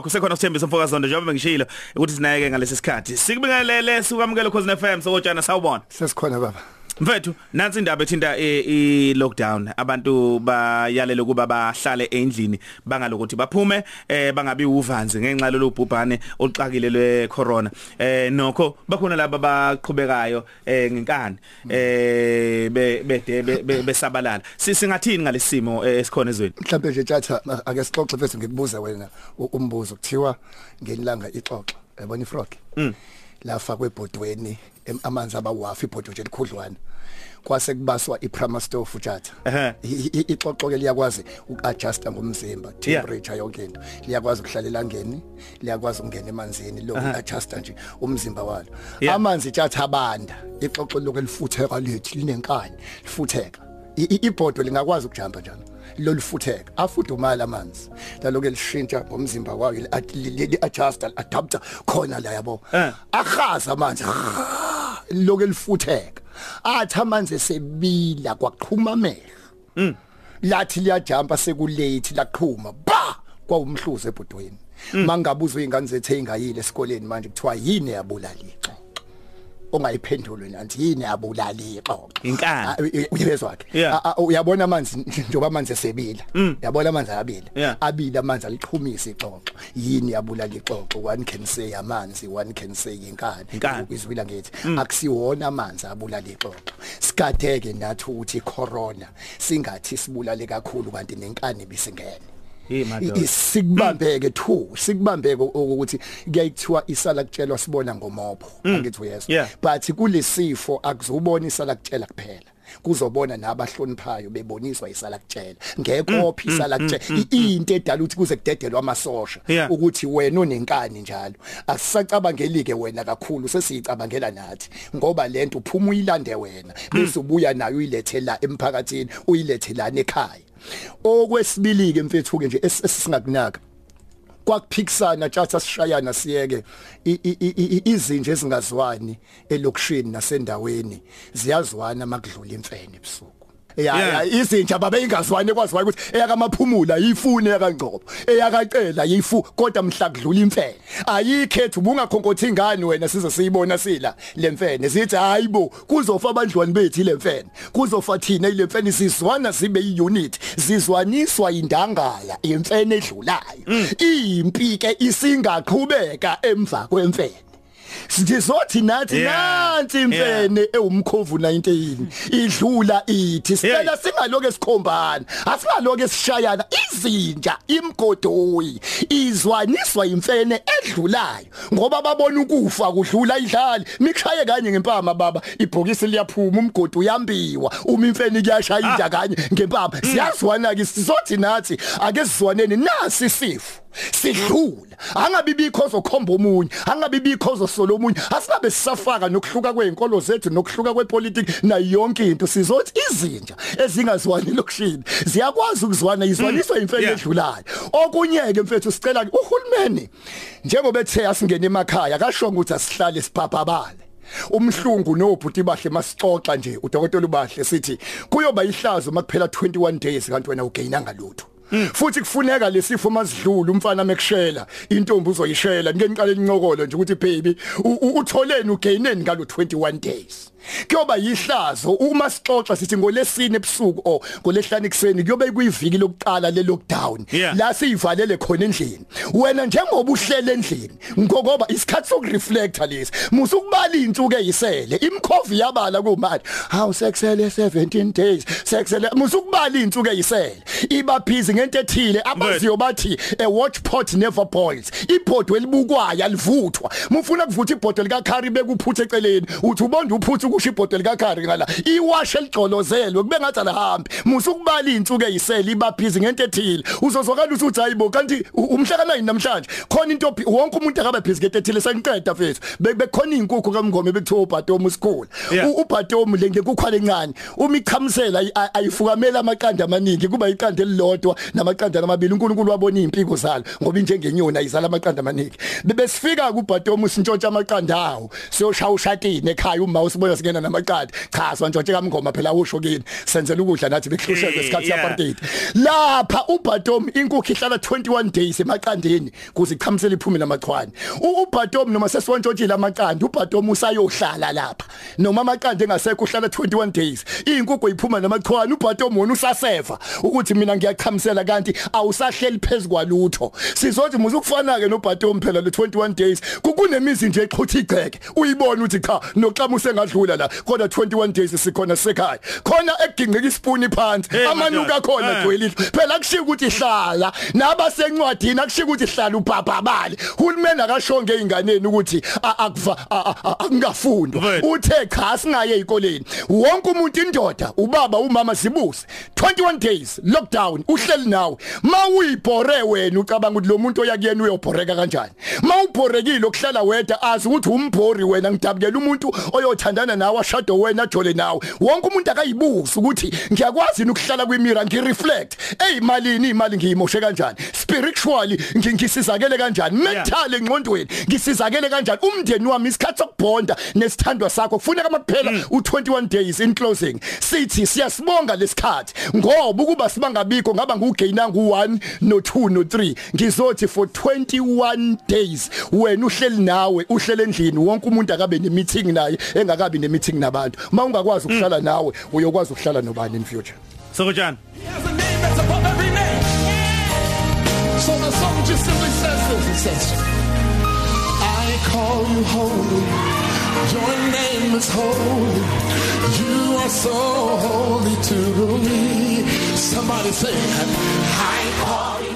kusekhona uSthembiso Mfokazondo njengoba ngishilo ukuthi sinayeke ngalesi sikhathi. Sikubingelele sikwamukele Khosi FM sokutshana sawubona. Sesikhona baba. Mfethu nansi indaba ethinta i lockdown. Abantu bayalela kuba bahlale endlini bangalokuthi baphume eh bangabi uvanzi ngenxa lolu bhubhane oluxakile lwe corona eh nokho bakhona laba baqhubekayo eh ngenkani eh bede besabalala. Singathini ngalesimo esikhona ezweni? Mhlawumbe nje tjatha ake sixoxe mfethu ngikubuza wena umbuzo kuthiwa ngelanga ixoxa yabona ifrog? Mm. Lafa kwebhodweni amanzi abawafi ibhodo nje likhudlwana. Kwase kubaswa iPramastof uthatha ixoxo ke liyakwazi ukuadjusta ngomzimba temperature yonke into. Liyakwazi ukuhlala elangeni liyakwazi ukungena emanzini lo adjusta nje umzimba walo. Amanzi thatha abanda. Ixoxo lokho lifutheka lithi linenkani lifutheka. Ibhodo lingakwazi ukujamba njalo. Lolufutheka. Afudumala amanzi. Laloke lishintsha ngomzimba wayo li adjust adapter khona la yabo. Akhaza amanzi. Loke lifutheka athi amanzi esebila kwaqhuma amehlo lathi liyajumpa sekulate laqhuma. Ba! Kwawumhluzo ebhodweni. Mangabuzwe ingane zethe ingayile esikoleni manje kuthiwa yini yabulalixo ongayiphendulwe nanti yini abulala ixoxo inkani uyezwa ke? Uyabona amanzi njengoba amanzi esebila? Uyabona amanzi ayabila abila amanzi aliqhumisa ixoxo yini yabulala ixoxo one can say amanzi one can say inkani izwila ngithi akusiwona amanzi abulala ixoxo sikadeke nathi ukuthi corona singathi sibulale kakhulu kanti nenkani bisingene sikubambeke thu sikubambeke ukuthi kuyayithiwa isala kutshelwa sibona ngomopho. Angithi uyezwa. But kulesifo akuzubona isala kutshela kuphela. Kuzobona nabahloniphayo beboniswa isala kutshela ngekophi isala kutshela into edala ukuthi kuze kudedelwa amasosha ukuthi wena unenkani njalo. Asisacabangeli ke wena kakhulu sesiyicabangela nathi ngoba lento uphuma uyilande wena bese ubuya nayo uyilethe la emphakathini uyilethe lana ekhaya. Okwesibili ke mfethu ke nje esisingakunaka kwakuphikisana tjatha sishayana siyeke izinje ezingazwani elokushini nasendaweni. Ziyazwana makudlula imfene ebusuku. Ya izinja babe ingazwane kwaziwayo ukuthi eyakamaphumula yifune yakangcobo eyakacela yifu kodwa mhla kudlula imfene. Ayikhethu ubungakhonkotha ingane wena size siyibona sila lemfene sithi hayibo kuzofa abandlwani bethu lemfene kuzofa thina ilemfene sizwana sibe iunit zizwaniswa indangala imfene edlulayo. Impi ke isingaqhubeka emva kwemfene. Sizothi nathi nansi imfene ewumkhovu 19 idlula ithi sicela singaloke esikhombana asingaloke esishayana. Izinja imgodoyi izwaniswa imfene edlulayo. Ngoba babona ukufa kudlula idlali mikushaye kanye ngempama baba. Ibhokisi liyaphuma umgodi uyambiwa uma imfene kuyashaya inja kanye ngempama. Siyazwana ke sizothi nathi ake sizwaneni nasi isifo. Sidlula angabi bikho zokhomba omunye angabi bikho zosola omunye. Asingabe sisafaka nokuhluka kwezinkolo zethu nokuhluka kwepolitiki na yonke into. Sizothi izinja ezingazwani lokushini ziyakwazi ukuzwana izwaniswa imfene edlulayo. Okunyeke mfethu sicela uhulumeni njengoba ethe asingene emakhaya kasho ukuthi asihlale siphaphapale umhlungu nobhuti bahle masixoxa nje udokotela ubahle sithi kuyoba ihlazo makuphela 21 days kanti wena ugaina ngalutho futhi kufuneka lesifo masidlula umfana mekushela intombi uzoyishela. Ngeke ngiqale incokolo nje ukuthi baby utholeni ugaineni ngalo 21 days. Kuyoba yihlazo uma sixoxa sithi ngolesine ebusuku o ngolehlani kuseni kuyobe kuyiviki lokuqala le lockdown. La siyivalele khona endlini. Wena njengoba uhlele endlini ngoba isikhathi sokureflecta lesi musukubala insuku eyisele imkhovi yabala kumanje. Hawu sekusele 17 days sekusele musukubala insuku eyisele iba busy ngento ethile abaziyo bathi a watch pot never boils. Ibhodo elibukwayo alivuthwa mufuna kuvutha ibhodo lika Khari bekuphuthe eceleni uthi ubonda uphuthe ukusho ibhodo lika Khari ngala? Iwash eligcolozelwe kube ngathi alihambi. Musukubala insuku eyisele iba busy ngento ethile. Uzozwakala uthi hayibo kanti umhlaka 9 namhlanje? Khona into wonke umuntu akabe busy ngento ethile sengiqeda mfethu bekhona inkukhu kamngome bekuthiwa ubhatomu isikhula ubhatomu le nkukhu lencane uma ichamisela ayifukamela amaqanda amaningi kuba iqanda elilodwa namaqanda amabili. uNkulunkulu wabona impiko zalo ngoba injengenyoni izala amaqanda amaningi. Bebesifika kubhatomu sintshontsha amaqanda awo siyoshaya ushatini ekhaya uma usibona singena namaqadi. Cha swantshontshe kamngoma phela usho kini senzela ukudla nathi bekuhlushwe ngesikhathi apartheid lapha uBatom inkukhu ihlala 21 days emaqandeni kuze iqhamisele iphume namachwane uBatom noma sesiwantshontshe amaqandi uBatom usayohlala lapha. Noma amaqandi engasekho uhlala 21 days inkukhu iphuma namachwane uBatom wona usaseva ukuthi mina ngiyaqhamisela kanti awusahleli phezukwalutho sizothi muzukufana ke noBatom phela le 21 days kukunemizi nje exhutha igceke. Uyibona ukuthi cha noxama usengadlula la kodwa 21 days sikhona sekhaya. Khona eginqika isipuni phansi. Amanuka akhona gwelile phela kushiya ukuthi ihlala. Nabasencwadini akushiya ukuthi ihlala ubhabhabali hulumeni akashonge einganeni ukuthi akuva akungafundwa. Uthe cha singaye ezikoleni wonke umuntu indoda ubaba umama sibuse 21 days lockdown uhleli nawe. Mawuyibhore wena ucabanga ukuthi lo muntu oyakuyena uyobhoreka kanjani? Mawubhorekile okuhlala wedwa azi ukuthi umbhori wena ngidabukela umuntu oyothandana nawe ashado wena ajole nawe. Wonke umuntu akayibuza ukuthi ngiyakwazi ukuhlala kwimira ngireflect. Eyimalini imali ngiyimoshe kanjani? Spiritually ngisizakele kanjani? Mentally engqondweni ngisizakele kanjani? Umndeni wami isikhathi sokubhonda nesithandwa sakho kufuneka amaphela u21 days in closing. Sithi siyasibonga lesikhathi ngoba ukuba sibangabikho ngaba ngugaina ngu1 no2 no3 ngizothi for 21 days wena uhleli nawe uhlele endlini. Wonke umuntu akabe ne meeting naye engakabi ne meeting nabantu. Uma ungakwazi ukuhlala nawe uyokwazi ukuhlala nobani in future. Sokojana So the song just simply says this. It says I call you holy. Your name is holy. You are so holy to me. Somebody say I call you